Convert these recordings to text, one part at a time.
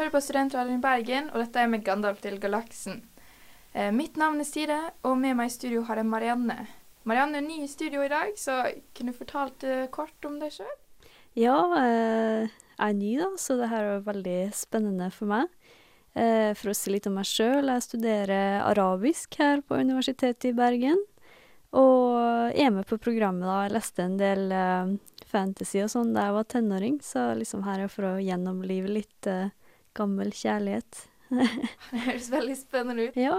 hører på Studentradioen i Bergen, og dette er med Gandalf til galaksen. Eh, mitt navn er Side, og med meg i studio har jeg Marianne. Marianne er ny i studio i dag, så kunne du fortalt eh, kort om deg sjøl? Ja, eh, jeg er ny, da, så det her er veldig spennende for meg. Eh, for å si litt om meg sjøl, jeg studerer arabisk her på Universitetet i Bergen. Og er med på programmet, da. Jeg leste en del eh, fantasy og sånn da jeg var tenåring, så liksom her er for å gjennomlive litt eh, gammel kjærlighet. Det høres veldig spennende ut. Ja.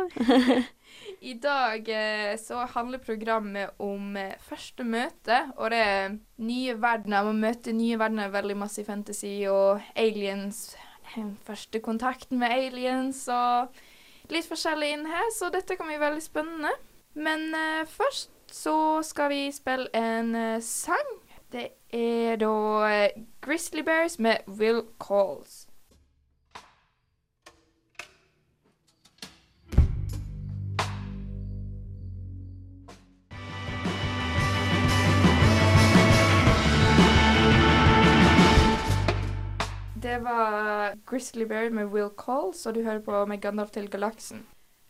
I dag eh, så handler programmet om eh, første møte, og det er nye verdener. Man møter nye verdener, veldig masse i fantasy og aliens. Første kontakten med aliens og litt forskjellig inn her, så dette kan bli veldig spennende. Men uh, først så skal vi spille en uh, sang. Det er da Grizzly Bears med Will Calls. Det var Grizzly Bear med Will Calls, og du hører på med Gandalf til galaksen.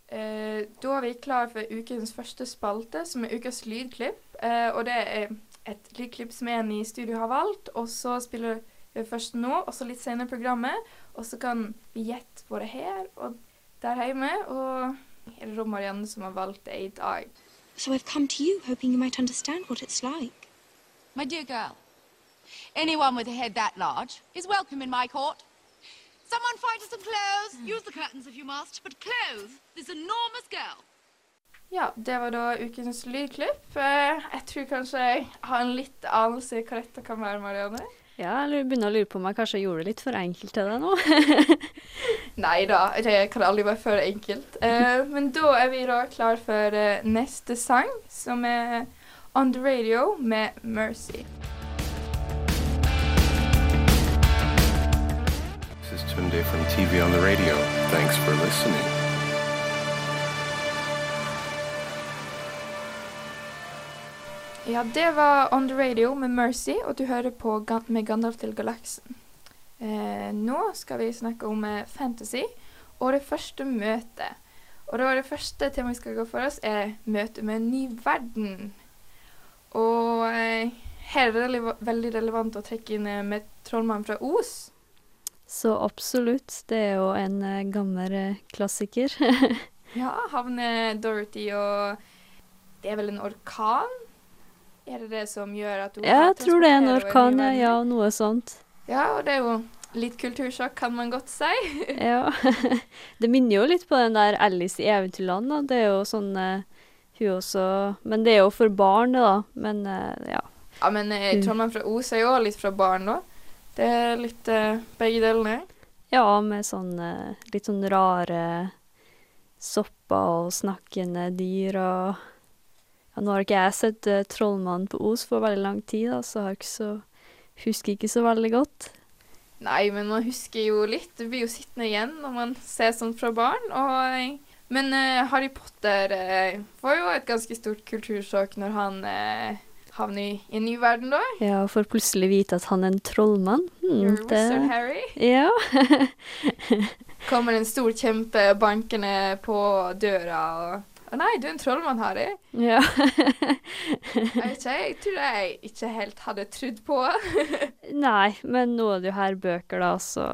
Eh, da er vi klar for ukens første spalte, som er ukas lydklipp. Eh, og det er et lydklipp som en i studio har valgt, og så spiller vi først nå, og så litt senere i programmet. Og så kan vi gjette både her og der hjemme, og er det da Marianne som har valgt det i dag. So I've come to you, hoping you might understand what it's like. My dear girl, anyone with a head that large is welcome in my court. Someone find us some clothes. Use the curtains if you must, but clothes this enormous girl. Ja, det var da ukens lydklipp. Eh, jeg tror kanskje jeg har en litt anelse i hva dette kan være, Marianne. ja, jeg begynner å lure på om jeg kanskje gjorde det litt for enkelt til deg nå. Nei da, det kan aldri være for enkelt. Eh, men da er vi da klar for eh, neste sang, som er On The Radio med Mercy. This from TV on the Radio. Thanks for listening. Ja, det var On The Radio med Mercy, og du hører på med Gandalf til galaksen. Eh, nå skal vi snakke om eh, fantasy og det første møtet. Og da det første temaet vi skal gå for oss, er møte med en ny verden. Og eh, her er det veldig relevant å trekke inn eh, med Trollmannen fra Os. Så absolutt, det er jo en eh, gammel eh, klassiker. Ja, havner Dorothy og Det er vel en orkan? Er det det som gjør at hun Ja, jeg tror det er en orkan, ja, ja, noe sånt. Ja, og det er jo litt kultursjokk, kan man godt si. Ja. Det minner jo litt på den der Alice i Eventyrland, da. Det er jo sånn eh, Hun også Men det er jo for barn, det, da. Men eh, ja. Ja, men jeg tror man fra Os er jo litt fra barn, da. Det er litt eh, begge delene. Ja, med sånn eh, litt sånn rare sopper og snakkende dyr og ja, Nå har ikke jeg sett uh, Trollmannen på Os for veldig lang tid, da, så jeg ikke så husker ikke så veldig godt. Nei, men man husker jo litt. Det blir jo sittende igjen når man ser sånt fra barn. Og, men uh, Harry Potter uh, var jo et ganske stort kultursjokk når han eh, havner i, i en ny verden, da. Ja, og får plutselig vite at han er en trollmann. Hmm, You're Wizard Harry. Ja. Kommer en stor kjempe bankende på døra og Å nei, du er en trollmann, Harry. ja. Jeg ikke, jeg tror jeg ikke helt hadde trodd på. Nei, men nå er det jo her bøker, da, så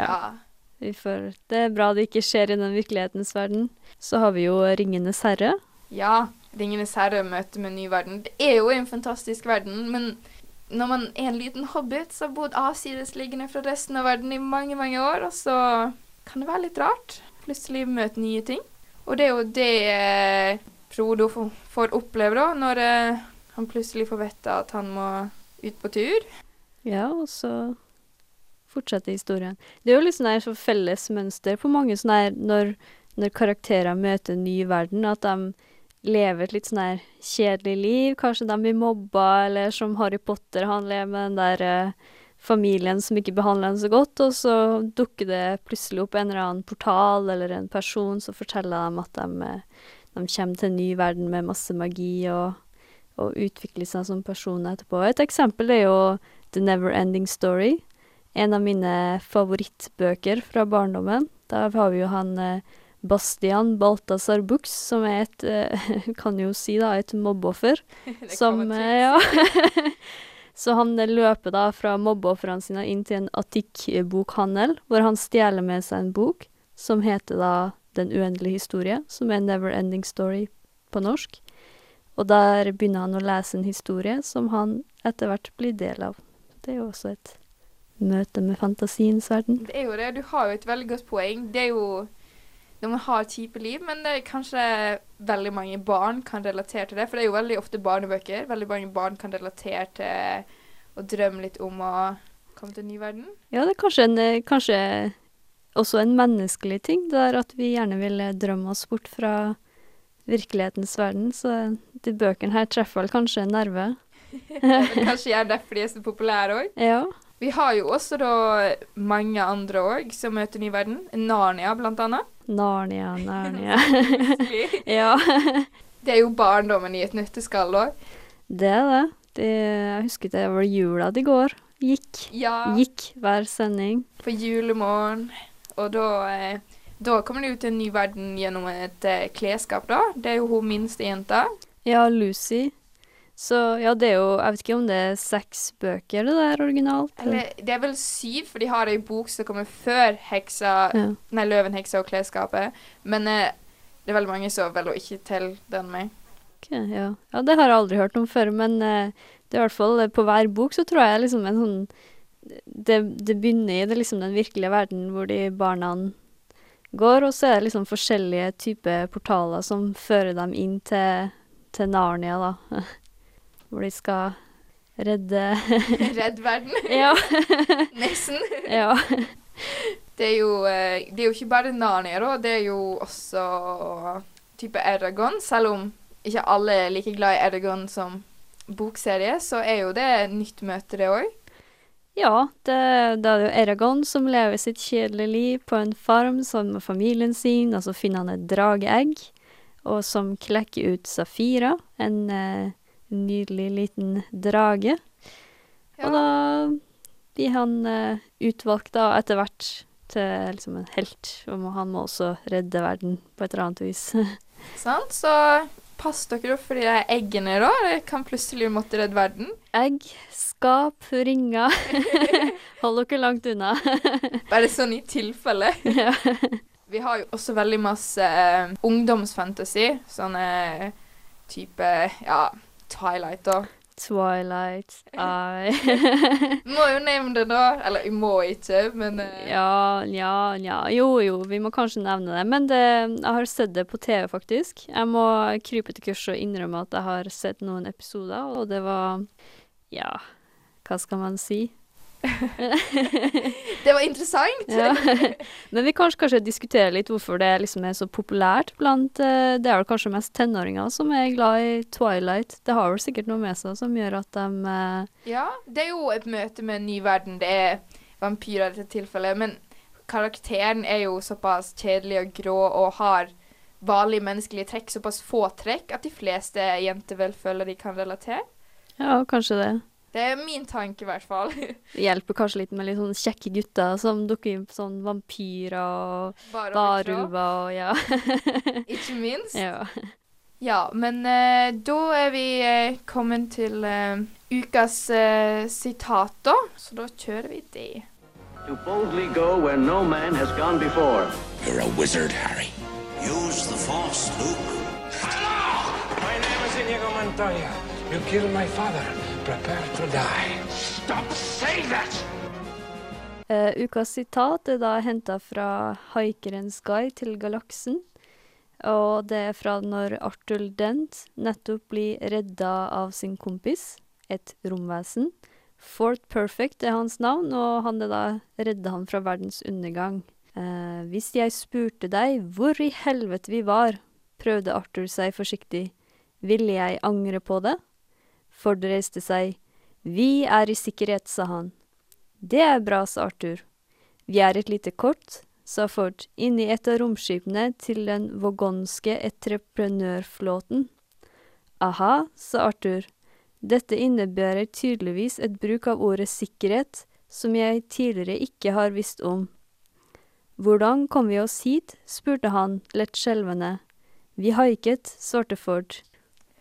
Ja. ja. Får, det er bra det ikke skjer i den virkelighetens verden. Så har vi jo Ringenes herre. Ja, Ringenes herre møter med en ny verden. Det er jo en fantastisk verden, men når man er en liten hobbit, så har bodd avsidesliggende fra resten av verden i mange, mange år, og så kan det være litt rart. Plutselig møte nye ting. Og det er jo det eh, Frodo får, oppleve, da, når eh, han plutselig får vite at han må ut på tur. Ja, og så fortsetter historien. Det er jo litt sånn her felles mønster på mange sånne her når, når karakterer møter en ny verden, at de lever et litt sånn her kjedelig liv. Kanskje de blir mobba, eller som Harry Potter, han lever med den der eh, familien som ikke behandler ham så godt, og så dukker det plutselig opp en eller annen portal eller en person som forteller dem at de, eh, de kommer til en ny verden med masse magi og, og utvikler seg som personer etterpå. Et eksempel er jo The Never Ending Story. en av mine favorittbøker fra barndommen. Da har vi jo han eh, Bastian Balthazar Bux, som er et, eh, kan jo si da, et mobbeoffer. Som, eh, ja. Så han eh, løper da fra mobbeofrene sine inn til en Attic-bokhandel, hvor han stjeler med seg en bok som heter da Den uendelige historie, som er Never Ending Story på norsk. Og der begynner han å lese en historie som han etter hvert blir del av. Det er jo også et møte med fantasiens verden. Det er jo det. Du har jo et veldig godt poeng. Det er jo når man har kjipe liv, men det er kanskje veldig mange barn kan relatere til det. For det er jo veldig ofte barnebøker. Veldig mange barn kan relatere til å drømme litt om å komme til en ny verden. Ja, det er kanskje, en, eh, kanskje også en menneskelig ting, det er at vi gjerne vil eh, drømme oss bort fra virkelighetens verden. Så de bøkene her treffer vel kanskje en nerve. Er kanskje gjerne derfor de er så populære òg. Ja. Vi har jo også da mange andre òg som møter ny verden. Narnia, blant annet. Narnia, Narnia. det er jo barndommen i et nøtteskall òg. det er det. det. Jeg husker det var jula det går. Gikk. Ja, Gikk hver sending. på julemorgen. Og da, eh, da kommer det ut i en ny verden gjennom et eh, klesskap, da. Det er jo hun minste jenta. Ja, Lucy. Så ja, det er jo Jeg vet ikke om det er seks bøker, det der originalt. Eller det er vel syv, for de har ei bok som kommer før heksa ja. Nei, Løven, heksa og klesskapet. Men eh, det er veldig mange som velger å ikke telle den med. Okay, ja. ja, det har jeg aldri hørt om før, men eh, det er i hvert fall eh, på hver bok så tror jeg liksom en sånn det, det begynner i det liksom den virkelige verden hvor de barna går, og så er det liksom forskjellige typer portaler som fører dem inn til, til Narnia, da. Hvor de skal redde Redd verden. Ja. Nesten. ja. Det er jo, eh, det er jo ikke bare Narnia. Det er jo også type Eragon. Selv om ikke alle er like glad i Eragon som bokserie, så er jo det nytt møte, det òg. Ja, det, da er det jo Eragon som lever sitt kjedelige liv på en farm sammen med familien sin, og så finner han et drageegg, og som klekker ut Safira, en eh, nydelig liten drage. Og da blir han eh, utvalgt da etter hvert til liksom en helt, og han må også redde verden på et eller annet vis. Sant? Så pass dere opp for de der eggene, da. Det kan plutselig måtte redde verden. Egg, skap, ringer. Hold dere langt unna. Bare sånn i tilfelle. ja. Vi har jo også veldig masse eh, ungdomsfantasy. Sånne type Ja, Twilight, da. Twilight I Må jo nevne det, da. Eller jeg må ikke, men uh... Ja, ja, ja. Jo, jo, vi må kanskje nevne det. Men det, jeg har sett det på TV, faktisk. Jeg må krype til kurset og innrømme at jeg har sett noen episoder, og det var Ja, hva skal man si? Det var interessant. Ja. Men vi kanskje kanskje diskutere litt hvorfor det liksom er så populært blant eh, Det er vel kanskje mest tenåringer som er glad i Twilight. Det har vel sikkert noe med seg som gjør at de eh, Ja, det er jo et møte med en ny verden. Det er vampyrer i dette tilfellet. Men karakteren er jo såpass kjedelig og grå og har vanlige menneskelige trekk, såpass få trekk, at de fleste jenter vel føler de kan relatere. Ja, kanskje det. Det er min tanke, i hvert fall. Det hjelper kanskje litt med litt sånne kjekke gutter som dukker inn på sånn vampyrer og Bare og ja. ikke minst. ja. Ja, men uh, da er vi uh, kommet til uh, ukas sitat, da. Så da kjører vi det. To boldly go where no man has gone before. You're a wizard, Harry. Use the Force, Luke. My name is Inigo Montoya. You killed my father. Prepare to die. Stop saying that! Uh, ukas sitat er da henta fra Haikerens guide til galaksen. Og det er fra når Arthur Dent nettopp blir redda av sin kompis, et romvesen. Fort Perfect er hans navn, og han er da redda han fra verdens undergang. Eh, hvis jeg spurte deg hvor i helvete vi var, prøvde Arthur seg forsiktig, ville jeg angre på det? Ford reiste seg. Vi er i sikkerhet, sa han. Det er bra, sa Arthur. Vi er et lite kort, sa Ford, inni et av romskipene til den vogonske entreprenørflåten. Aha, sa Arthur. Dette innebærer tydeligvis et bruk av ordet sikkerhet som jeg tidligere ikke har visst om. Hvordan kom vi oss hit? spurte han, lett skjelvende. Vi haiket, svarte Ford.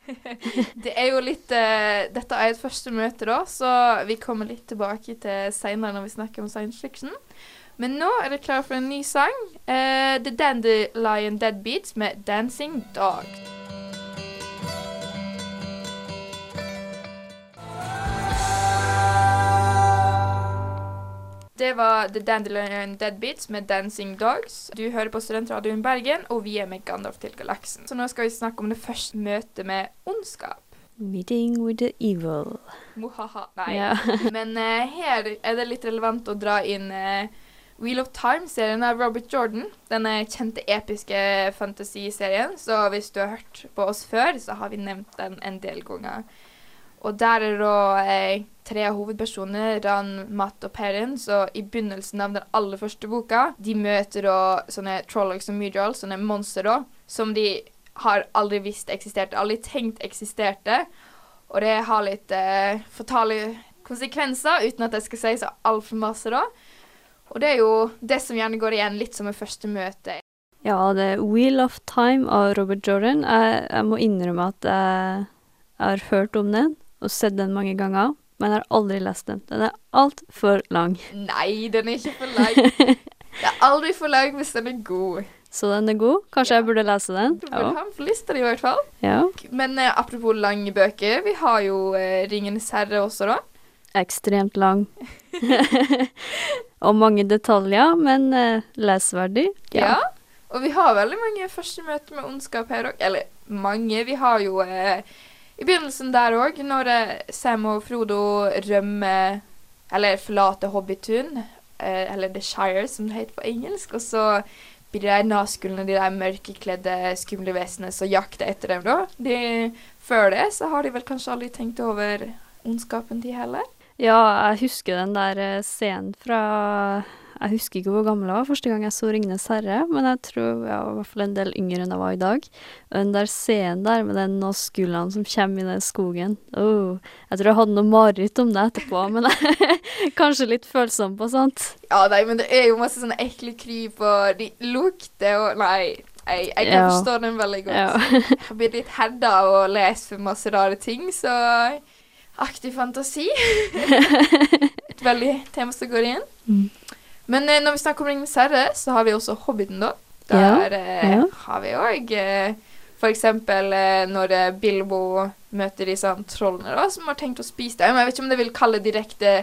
Det er jo litt uh, Dette er et første møte, da, så vi kommer litt tilbake til seinere når vi snakker om science fiction. Men nå er det klare for en ny sang. Uh, The Dandelion Deadbeats med 'Dancing Dogs'. Det var The Dandelion Deadbeats med 'Dancing Dogs'. Du hører på Studentradioen Bergen, og vi er med Gandalf til galaksen. Så nå skal vi snakke om det første møtet med ondskap. Meeting with the evil. Mohaha. Nei. Ja. Men uh, her er det litt relevant å dra inn uh, Wheel of Time-serien av Robert Jordan. Denne kjente, episke fantasy-serien. Så hvis du har hørt på oss før, så har vi nevnt den en del ganger. Og der er da eh, tre hovedpersoner, Ran, Matt og Perrin. Så i begynnelsen av den aller første boka, de møter da sånne Trollocs og Mudral, sånne monstre da, som de har aldri visst eksisterte, aldri tenkt eksisterte. Og det har litt eh, fatale konsekvenser, uten at jeg skal si så altfor masse, da. Og det er jo det som gjerne går igjen litt som et første møte. Ja, det er Wheel of Time av Robert Jordan. Jeg, jeg må innrømme at jeg har hørt om den og sett den mange ganger, men har aldri lest den. Den er altfor lang. Nei, den er ikke for lang. Det er aldri for lang hvis den er god. Så den er god. Kanskje jeg burde lese den? Du burde ha den på lista di i hvert fall. ja. Men eh, apropos lange bøker, vi har jo eh, 'Ringenes herre' også, da. Ekstremt lang. og mange detaljer, men eh, lesverdig. Ja. Og vi har veldig mange første møter med ondskap her òg. Eller mange. Vi har jo eh, i begynnelsen der òg, når eh, Sam og Frodo rømmer Eller forlater Hobbitun, eh, eller The Shire, som det heter på engelsk. Og så blir de der de der mørkekledde, skumle vesenene, som jakter etter dem, da. De, før det så har de vel kanskje aldri tenkt over ondskapen de heller. Ja, jeg husker den der eh, scenen fra Jeg husker ikke hvor gammel jeg var første gang jeg så 'Ringenes herre', men jeg tror jeg var i hvert fall en del yngre enn jeg var i dag. Og den der scenen der med den Nazgulene som kommer i den skogen oh, Jeg tror jeg hadde noe mareritt om det etterpå, men kanskje litt følsom på sånt. Ja, nei, men det er jo masse sånne ekle kryp, og de lukter og Nei. Jeg, jeg kan Ja. forstå den veldig godt. Ja. Jeg har blitt litt herda av å lese masse rare ting, så Aktiv fantasi. Et veldig tema som går igjen. Mm. Men eh, når vi snakker om Ringenes herre, så har vi også Hobbiten, da. Der eh, ja. har vi òg eh, eksempel eh, når eh, Bilbo møter disse trollene da, som har tenkt å spise dem. Jeg vet ikke om de vil kalle det direkte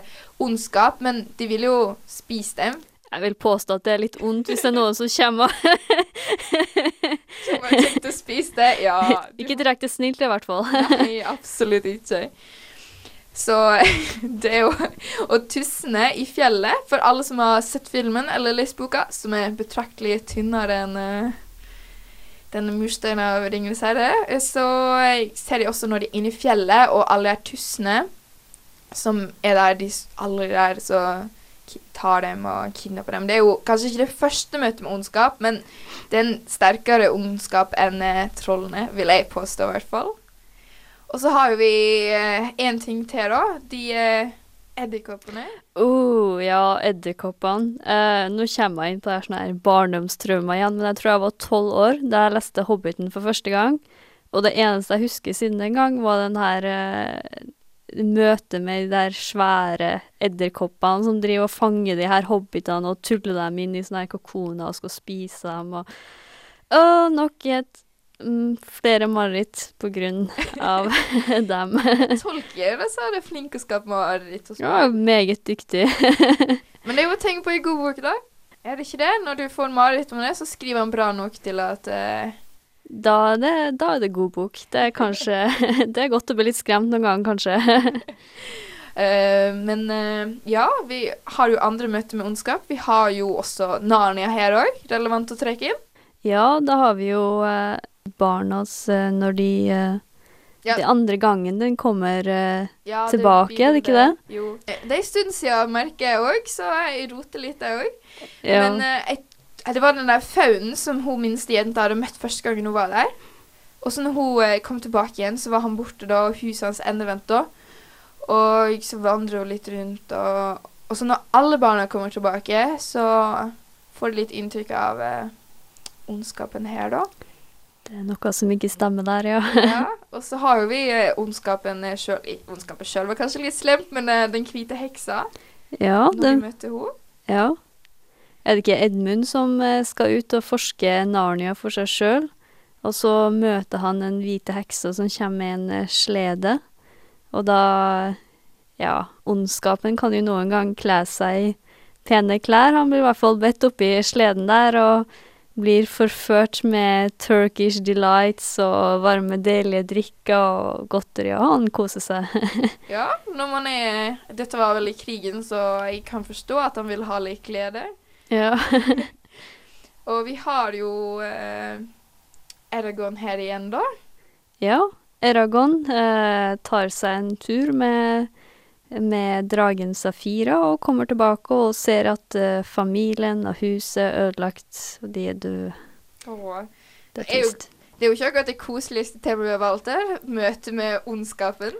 ondskap, men de vil jo spise dem. Jeg vil påstå at det er litt ondt hvis det er noen som kommer Som har tenkt å spise det. Ja, du Ikke direkte snilt, i hvert fall. Nei, absolutt ikke. Så det er jo å tusne i fjellet, for alle som har sett filmen eller lest boka, som er betraktelig tynnere enn eh, denne mursteinen av Ringenes herre, så ser de også når de er inne i fjellet, og alle de tussene som er der, de alle der så tar dem og kidnapper dem. Det er jo kanskje ikke det første møtet med ondskap, men det er en sterkere ondskap enn eh, trollene, vil jeg påstå i hvert fall. Og så har vi én ting til, da. De eh, edderkoppene. Uh, ja, edderkoppene. Eh, nå kommer jeg inn på det her sånne her barndomstraumer igjen, men jeg tror jeg var tolv år da jeg leste Hobbiten for første gang. Og det eneste jeg husker siden den gang, var den her eh, møtet med de der svære edderkoppene som driver og fanger de her hobbitene og tuller dem inn i sånne her kokoner og skal spise dem og Å, nok et flere mareritt på grunn av dem. Tolker så er det flink å skape mareritt. og. Ja, meget dyktig. Men det er jo å tenke på i god bok, da. Er det ikke det? Når du får mareritt om det, så skriver han bra nok til at uh... Da det, da er det god bok. Det er kanskje Det er godt å bli litt skremt noen gang, kanskje. Uh, Men uh, ja, vi har jo andre møter med ondskap. Vi har jo også Narnia her òg, relevant å trekke inn. Ja, da har vi jo barnas eh, når de eh, Ja. Det andre gangen den kommer eh, Ja, Tilbake, er det ikke det? Jo. Det er en stund siden, merker jeg òg, så jeg roter litt, jeg òg. ja. Men jeg, det var den der faunen som hun minste jenta hadde møtt første gangen hun var der. Og så når hun kom tilbake igjen, så var han borte da, og huset hans endevendt da. Og så vandrer hun litt rundt, og og så når alle barna kommer tilbake, så får du litt inntrykk av eh, ondskapen her, da. Det er noe som ikke stemmer der, ja. Ja, og så har jo vi eh, ondskapen sjøl Ondskapen sjøl var kanskje litt slemt, men eh, den hvite heksa, ja, når det, vi møtte henne. ja. Er det ikke Edmund som eh, skal ut og forske Narnia for seg sjøl? Og så møter han en hvite hekse som kommer med en eh, slede. Og da Ja, ondskapen kan jo noen gang kle seg i pene klær. Han blir i hvert fall bedt oppi sleden der og blir forført med Turkish delights og varme, deilige drikker og godteri, og han koser seg. Ja, når man er Dette var vel i krigen, så jeg kan forstå at han vil ha litt glede. ja. Og vi har jo eh, Eragon her igjen, da. ja. Eragon eh, tar seg en tur med, med dragen Safira og kommer tilbake og ser at eh, familien og huset er ødelagt, og de er døde. Åh. Det er trist. Det er jo ikke akkurat det koseligste temaet vi har valgt her. Møte med ondskapen.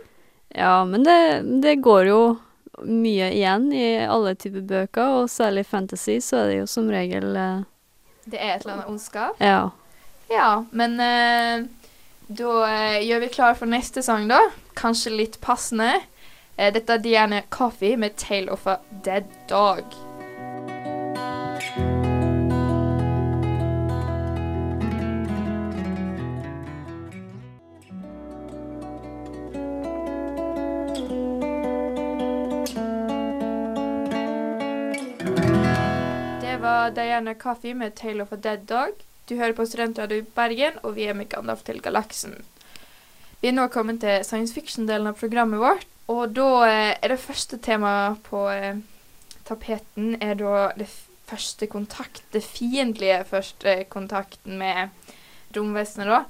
Ja, men det, det går jo mye igjen i alle typer bøker, og særlig fantasy, så er det jo som regel eh, Det er et eller annet ondskap. Ja. Ja, men eh, da eh, gjør vi klar for neste sang, da. Kanskje litt passende. Eh, dette er Diana Coffee med 'Tale of a Dead Dog'. Var Diana Kaffi med 'Tale of a Dead Dog'. Du hører på Studentradio i Bergen, og vi er med Gandalf til galaksen. Vi er nå kommet til science fiction-delen av programmet vårt, og da eh, er det første temaet på eh, tapeten er da det første kontakt, det fiendtlige første kontakten med romvesenet, da.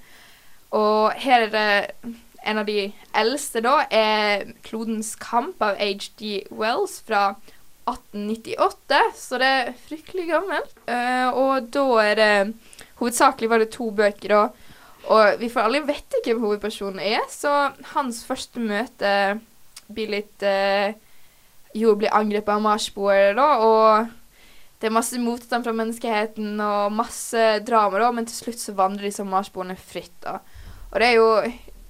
Og her er det en av de eldste, da, er Klodens kamp av H.G. Wells fra 1898, så det er fryktelig gammelt. Uh, og da er det Hovedsakelig var det to bøker, da. Og vi får aldri vite hvem hovedpersonen er, så hans første møte blir litt eh, Jo blir angrepet av marsboere, da, og det er masse motstand fra menneskeheten og masse drama, da, men til slutt så vandrer disse marsboerne fritt, da. Og det er jo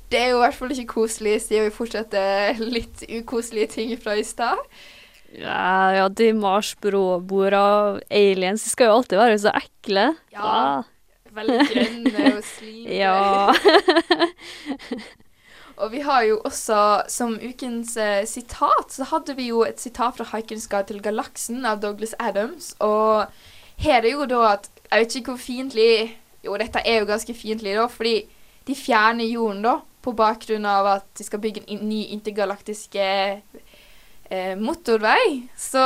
det er jo i hvert fall ikke koselig, siden vi fortsetter litt ukoselige ting fra i stad. Ja, ja, de marsboere aliens, de skal jo alltid være så ekle. Ja. ja. Veldig grønne og slimete. ja. Og vi har jo også, som ukens eh, sitat, så hadde vi jo et sitat fra 'Haikerens guide til galaksen' av Douglas Adams. Og her er jo da at Jeg vet ikke hvor fiendtlig Jo, dette er jo ganske fiendtlig, da, fordi de fjerner jorden, da, på bakgrunn av at de skal bygge en ny intergalaktisk eh, eh, motorvei. Så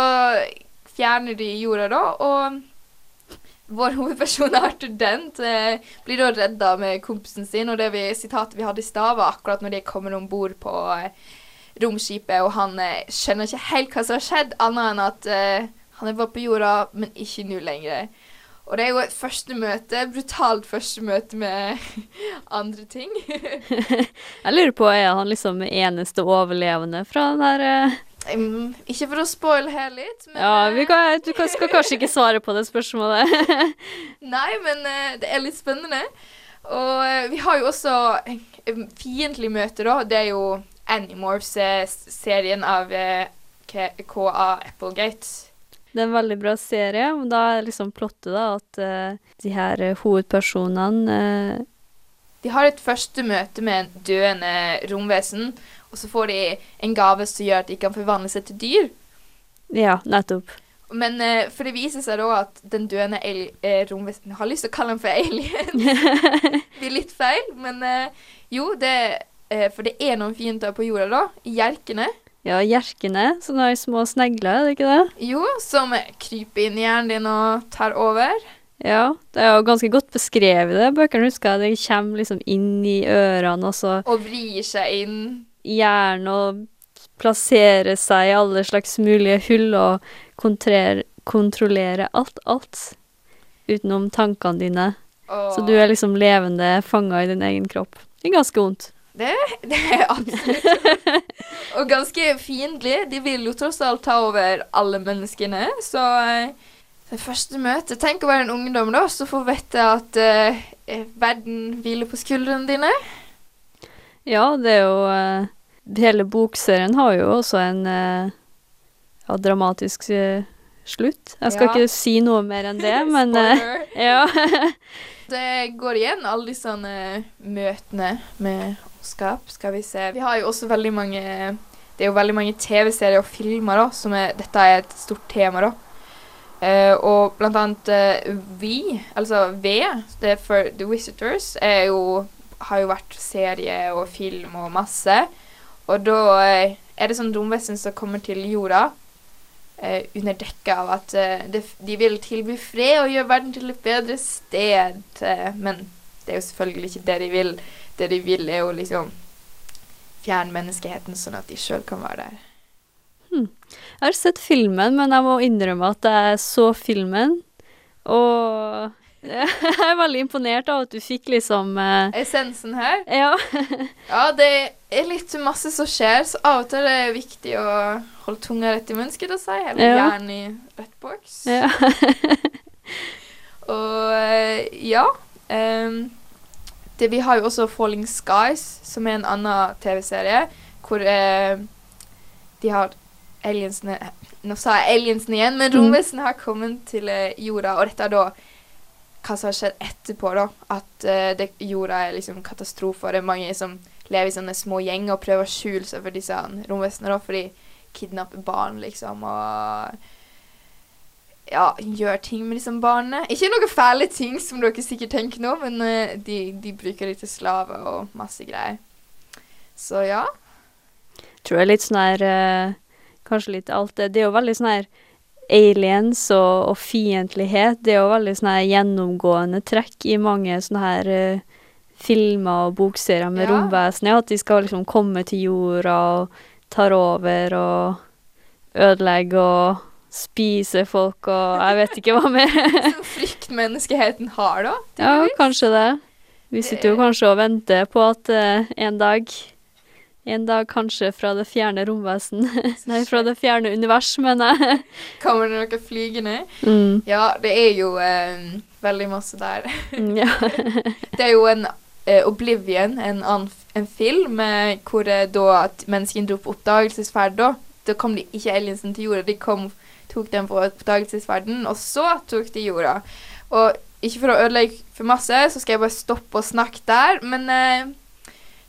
fjerner de jorda, da, og vår hovedperson Arthur Dent eh, blir da redda med kompisen sin, og det vi, sitatet vi hadde i stad, var akkurat når de kommer om bord på eh, romskipet, og han eh, skjønner ikke helt hva som har skjedd, annet enn at han bare på jorda, men ikke nå lenger. Og det er jo et første møte, brutalt første møte med andre ting. Jeg lurer på, er han liksom eneste overlevende fra den der Mm, ikke for å spoile her litt, men Ja, vi eh, kan, du kan, skal kanskje ikke svare på det spørsmålet. Nei, men uh, det er litt spennende. Og uh, vi har jo også eh, fiendtlig møte, da. Det er jo Animorphs-serien av eh, KA Applegate. Det er en veldig bra serie, og da er liksom plottet da at de her hovedpersonene De har et første møte med en døende romvesen, og så får de en gave som gjør at de kan forvandle seg til dyr. Ja, nettopp. Men uh, for det viser seg da at den døende eh, romvesen Jeg har lyst til å kalle den for alien. det blir litt feil, men uh, jo, det uh, For det er noen fiender på jorda, da. I Hjerkene. Ja, jerkene. sånne små snegler, er det ikke det? Jo, som kryper inn i hjernen din og tar over. Ja, det er jo ganske godt beskrevet, det. Bøkene husker jeg, det kommer liksom inn i ørene, og så Og vrir seg inn. I hjernen, og plassere seg i alle slags mulige hull, og kontrollere alt, alt. Utenom tankene dine. Åh. Så du er liksom levende fanga i din egen kropp. Det er ganske vondt. Det, det er absolutt. Og ganske fiendtlig. De vil jo tross alt ta over alle menneskene, så eh, det første møtet Tenk å være en ungdom da, så få vite at eh, verden hviler på skuldrene dine. Ja, det er jo eh, Hele bokserien har jo også en eh, ja, dramatisk eh, slutt. Jeg skal Ja. ikke si noe mer enn det, men ja. Det går igjen, alle disse møtene med ondskap. Skal vi se. Vi har jo også veldig mange Det er jo veldig mange TV-serier og filmer da, som er Dette er et stort tema, da. Uh, og blant annet uh, Vi, altså V, det er for The Visitors, er jo, har jo vært serie og film og masse. Og da eh, er det sånn romvesen som kommer til jorda eh, under dekke av at eh, de vil tilby fred og gjøre verden til et bedre sted. Eh, men det er jo selvfølgelig ikke det de vil. Det de vil, er jo liksom fjerne menneskeheten, sånn at de sjøl kan være der. Jeg har sett filmen, men jeg må innrømme at jeg så filmen, og jeg er veldig imponert av at du fikk liksom eh, Essensen her Ja. Ja, det er litt masse som skjer, så av og til er det viktig å holde tunga rett i munnen, skal jeg si. Eller Ja. hjernen i rett boks. ja. Og eh, ja Um, det, Vi har jo også Falling Skies, som er en annen TV-serie, hvor eh, de har aliensene Nå sa jeg aliensene igjen, men Mm. romvesenet har kommet til eh, jorda, og dette er da hva som har skjedd etterpå, da. At uh, det, jorda er liksom katastrofe, og det er mange som lever i sånne små gjenger og prøver å skjule seg for disse romvesenene, for de kidnapper barn, liksom, og ja, gjør ting med disse barna. Ikke noen fæle ting, som dere sikkert tenker nå, men uh, de, de bruker dem til slaver og masse greier. Så ja. tror jeg litt sånn her uh, Kanskje litt alt det Det er jo veldig sånn her aliens og, og fiendtlighet. Det er jo veldig sånn her gjennomgående trekk i mange sånne her uh, filmer og bokserier med Ja. romvesener. At de skal liksom komme til jorda og tar over og ødelegge og spise folk og jeg vet ikke hva mer. Som frykt menneskeheten har, da. ja, kanskje det. Vi sitter jo kanskje og venter på at uh, en dag en dag kanskje fra det fjerne romvesen Nei, fra det fjerne univers, mener jeg. Kommer det noe flygende? Mm. Ja, det er jo eh, veldig masse der. Mm, Ja. Det er jo en eh, Oblivion, en, en film eh, hvor eh, da at menneskene dro på oppdagelsesferd. Da Da kom de ikke aliensen til jorda, de kom, tok dem på oppdagelsesferden, og så tok de jorda. Og ikke for å ødelegge for masse, så skal jeg bare stoppe og snakke der, men eh,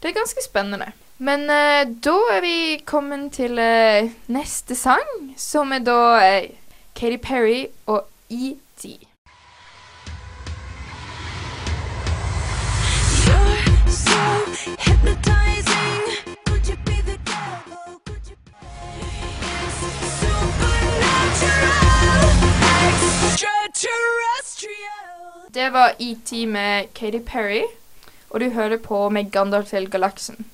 det er ganske spennende. Men eh, da er vi kommet til eh, neste sang, som er da eh, Katy Perry og E.T. Det var E.T. med Katy Perry, og du hører på med Gandalf til galaksen.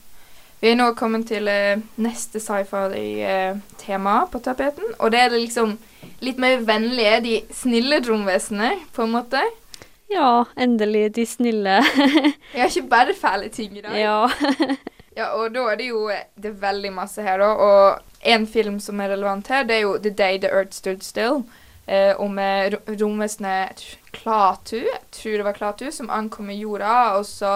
Vi er nå kommet til eh, neste sci-fi-tema på tapeten, og det er det liksom litt mer vennlige, de snille romvesenene, på en måte. ja, endelig de snille. Vi har ikke bare fæle ting i dag. ja. Ja, og da er det jo det er veldig masse her, da. Og en film som er relevant her, det er jo The Day the Earth Stood Still. Eh, om eh, romvesenet Klatu, jeg tror det var Klatu, som ankommer jorda, og så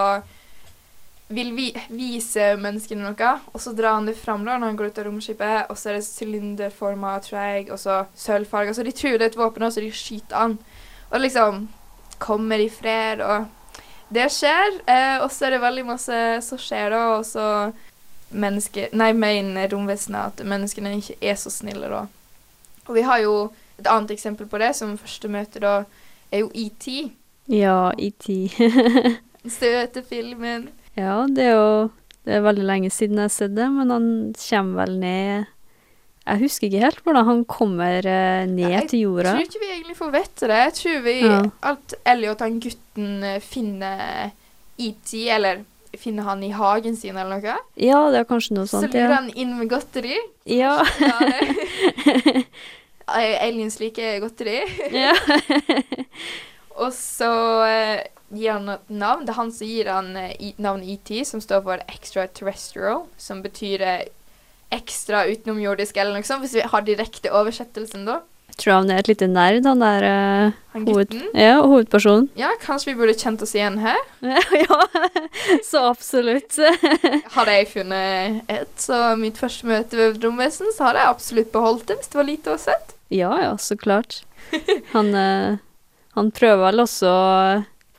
vil vi vise menneskene noe, og så drar han det fram da når han går ut av romskipet, og så er det sylinderforma, jeg, og så sølvfarga. Så de tror det er et våpen, og så de skyter han. Og liksom kommer i fred, og det skjer. Eh, og så er det veldig masse som skjer, da, og så mennesker, Nei, mener romvesenet at menneskene ikke er så snille, da. Og vi har jo et annet eksempel på det, som første møte, da, er jo ET. ja, ET. Søte filmen. Ja, det er jo Det er veldig lenge siden jeg har sett det, men han kommer vel ned Jeg husker ikke helt hvordan han kommer eh, ned Nei, til jorda. Jeg tror ikke vi egentlig får vite det. Jeg tror vi Ja. at Elliot, han gutten, eh, finner ET, eller finner han i hagen sin, eller noe. Ja, det er kanskje noe sånt. Så lurer ja. han inn med godteri. Ja. Ja, Aliens liker godteri. ja. Og så eh, gir han et navn. Det er han som gir han eh, navnet ET, som står for extraterrestrial, som betyr eh, ekstra utenomjordisk, eller noe sånt, hvis vi har direkte oversettelsen, da. Jeg tror han er et lite nerd, han der uh, Han hoved, ja, hovedpersonen. Ja, kanskje vi burde kjent oss igjen her. ja, så absolutt. Hadde jeg funnet et, så mitt første møte med romvesen, så hadde jeg absolutt beholdt det hvis det var lite å sett. ja, ja, så klart. Han, eh, han prøver vel også å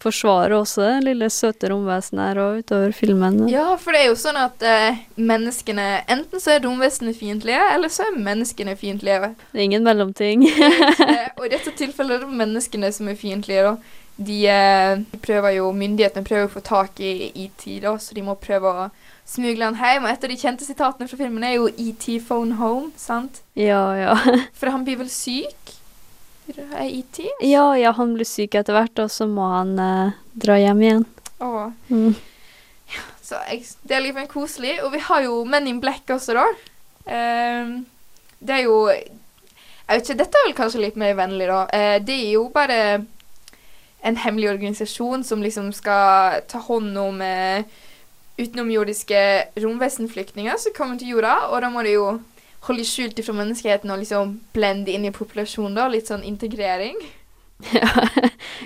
forsvare også det lille søte romvesenet her og utover filmen. Ja, for det er jo sånn at eh, menneskene Enten så er romvesenene fiendtlige, eller så er menneskene fiendtlige. Det er ingen mellomting. Og i dette tilfellet er det menneskene som er fiendtlige, da. De, eh, prøver jo, Myndighetene prøver å få tak i ET, da, så de må prøve å smugle han hjem. Og et av de kjente sitatene fra filmen er jo ET phone home, sant? ja, ja. For han blir vel syk? Er ET? Ja, ja, han blir syk etter hvert, og så må han eh, dra hjem igjen. Åh. Mm. Så jeg, det er liksom koselig. Og vi har jo Men in Black også, da. Um, det er jo Jeg vet ikke, dette er vel kanskje litt mer vennlig, da. Uh, det er jo bare en hemmelig organisasjon som liksom skal ta hånd om eh, utenomjordiske romvesenflyktninger som kommer til jorda, og da må de jo holde skjult ifra menneskeheten og liksom blende inn i populasjonen, da. Litt sånn integrering. Ja,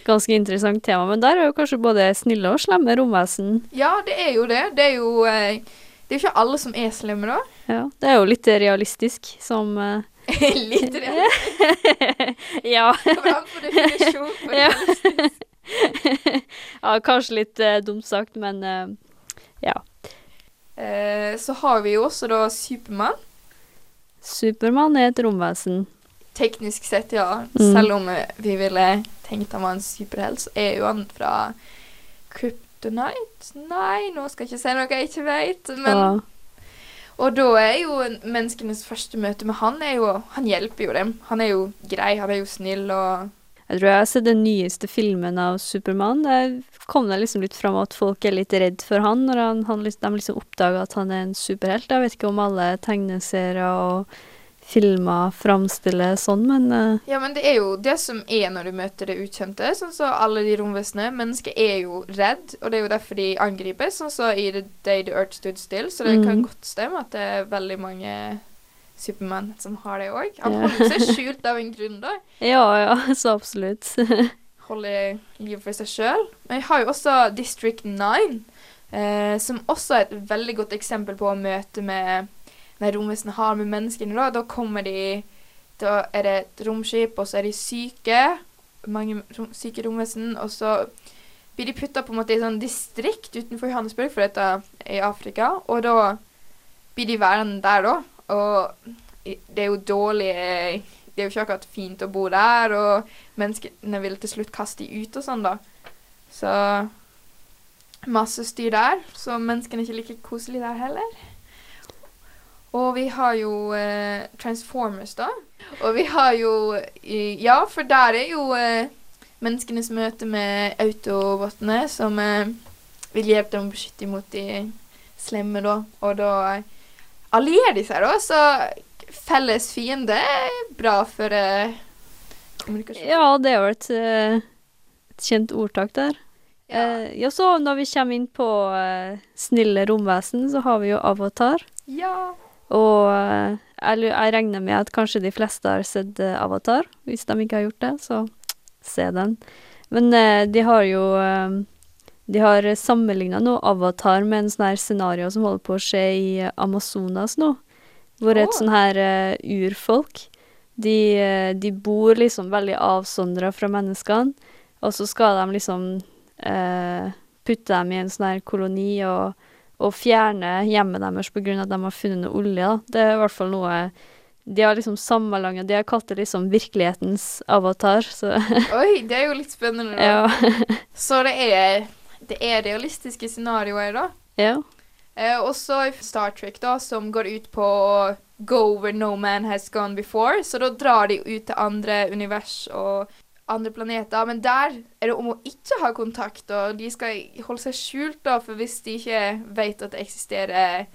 ganske interessant tema, men der er jo kanskje både snille og slemme romvesen. Ja, det er jo det. Det er jo eh, Det er jo ikke alle som er slemme, da. Ja, det er jo litt realistisk, som eh, Litt realistisk? Ja. På definisjon på realistisk. ja, kanskje litt uh, dumt sagt, men uh, ja. Uh, så har vi jo også da Supermann. Supermann er et romvesen. Teknisk sett, ja. Mm. Selv om vi ville tenkt han var en superhelt, så er jo han fra Kryptonite? Nei, nå skal jeg ikke si noe jeg ikke vet. Men, Ja. Og da er jo menneskenes første møte med han er jo Han hjelper jo dem. Han er jo grei, han er jo snill og Jeg tror jeg har sett den nyeste filmen av Supermann. Der kom det liksom litt fram at folk er litt redd for han når han, han, de liksom oppdager at han er en superhelt. Jeg vet ikke om alle tegneserier og filmer framstiller sånn, men uh. Ja, men det er jo det som er når du møter det ukjente. Sånn som alle de romvesenene. Mennesker er jo redd, og det er jo derfor de angriper. Sånn som i The Day the Earth Stood Still. Så det kan Mhm. godt stemme at det er veldig mange Supermann som har det òg. Han holder seg skjult av en grunn, da. ja, ja, så absolutt. Holder livet for seg sjøl. Men jeg har jo også District 9, eh, som også er et veldig godt eksempel på å møte med Når romvesenet har med menneskene, da, da kommer de Da er det et romskip, og så er de syke. Mange rom, syke romvesen. Og så blir de putta på en måte i sånn distrikt utenfor Johannesburg, for dette er i Afrika. Og da blir de værende der, da. Og det er jo dårlig Det er jo ikke akkurat fint å bo der, og menneskene vil til slutt kaste de ut og sånn, da. Så masse styr der. Så menneskene er ikke like koselige der heller. Og vi har jo eh, Transformers, da. Og vi har jo Ja, for der er jo eh, menneskenes møte med autobotene som eh, vil hjelpe dem å beskytte imot de slemme, da. Og da eh, allierer de seg, da. Så felles fiende er bra for uh, kommunikasjon. Ja, det er jo et, et kjent ordtak der. Eh, ja, så når vi kommer inn på eh, snille romvesen, så har vi jo Avatar. Ja. Og eh, jeg, jeg regner med at kanskje de fleste har sett eh, Avatar. Hvis de ikke har gjort det, så se den. Men eh, de har jo De har sammenligna nå Avatar med en sånn her scenario som holder på å skje i Amazonas nå. Hvor et sånn her uh, urfolk de, eh, de bor liksom veldig avsondra fra menneskene, og så skal de liksom uh, putte dem i en sånn her koloni og og fjerne hjemmet deres pga. at de har funnet noe olje. Da. Det er i hvert fall noe De har liksom sammenlanga De har kalt det liksom virkelighetens avatar, så Oi, det er jo litt spennende. Ja. Så det er, det er realistiske scenarioer, da. ja. Eh, også i Star Trek, da, som går ut på å go where no man has gone before. Så da drar de ut til andre univers og andre planeter. Men der er det om å ikke ha kontakt, og de skal holde seg skjult, da, for hvis de ikke vet at det eksisterer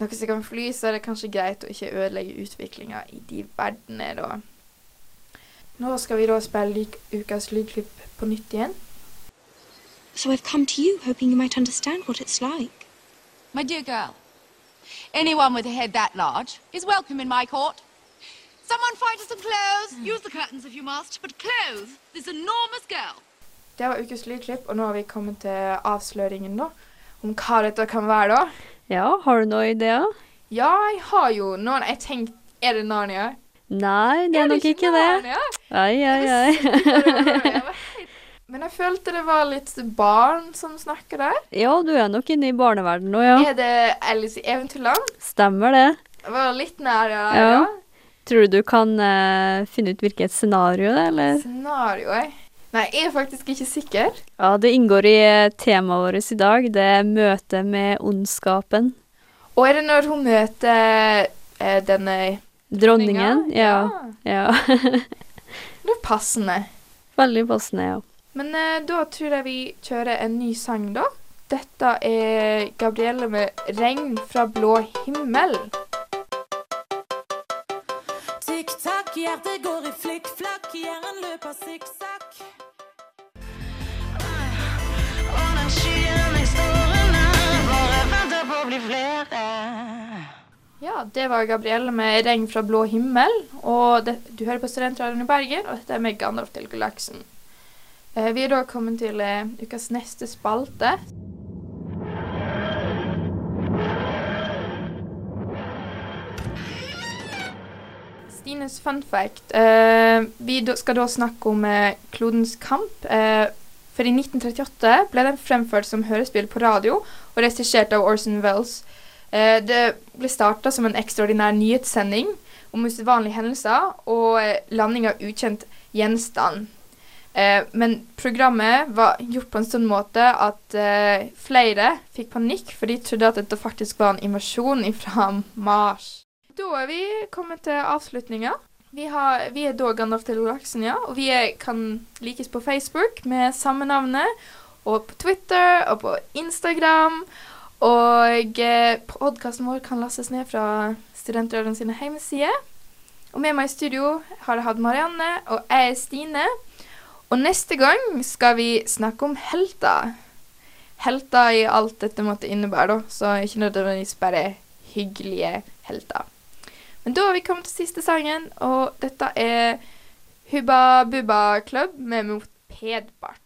noe som kan fly, så er det kanskje greit å ikke ødelegge utviklinga i de verdenene, da. Nå skal vi da spille ukas lydklipp på nytt igjen. So I've come to you, hoping you might understand what it's like. My dear girl, anyone with a head that large is welcome in my court. Someone find us some clothes. Use the curtains if you must, but clothes this enormous girl. Det var ukes lydklipp, og nå har vi kommet til avsløringen da, om hva dette kan være da. Ja, har du noen ideer? Ja, jeg har jo noen, jeg tenkte, er det Narnia? Nei, det er nok ikke det. Narnia? Ai, ai, ai. Jeg Men jeg følte det var litt barn som snakker der. Ja, du er nok inne i barneverden nå, ja. Er det Alice i Eventyrland? Stemmer det. Det var litt nær Ja. ja. Tror du du kan uh, finne ut hvilket scenario det er, eller? Scenario, jeg. Nei, jeg er faktisk ikke sikker. Ja, det inngår i eh, temaet vårt i dag. Det er møte med ondskapen. Og er det når hun møter eh, denne Dronningen. Ja. ja. Det er passende. Veldig passende, ja. Men eh, da tror jeg vi kjører en ny sang, da. Dette er Gabrielle med 'Regn fra blå himmel'. Tikk-takk, hjertet går i flikk-flakk, hjernen løper sikksakk. Og den skyen i stårene bare venter på å bli flere. Ja, det var Gabrielle med 'Regn fra blå himmel'. Og det, du hører på Studentradioen i Bergen, og dette er med Gandalf til Galaksen. Eh, vi er da kommet til eh, ukas neste spalte. Stines fun fact. Eh, vi skal da snakke om klodens kamp. For i 1938 ble den fremført som hørespill på radio og regissert av Orson Welles. Eh, det ble starta som en ekstraordinær nyhetssending om usedvanlige hendelser og landing av ukjent gjenstand. Eh, men programmet var gjort på en sånn måte at eh, flere fikk panikk, for de trodde at dette faktisk var en invasjon fra Mars. Da er vi kommet til avslutninga. Vi, vi er da Gandalf til ja. Og vi er, kan likes på Facebook med samme navnet. Og på Twitter og på Instagram. Og eh, podkasten vår kan lastes ned fra Studentradioen sine hjemmesider. Og med meg i studio har jeg hatt Marianne, og jeg er Stine. Og neste gang skal vi snakke om helter. Helter i alt dette måtte innebære, da. Så ikke nødvendigvis bare hyggelige helter. Men da har vi kommet til siste sangen, og dette er Hubba Bubba Club med Mopedbart.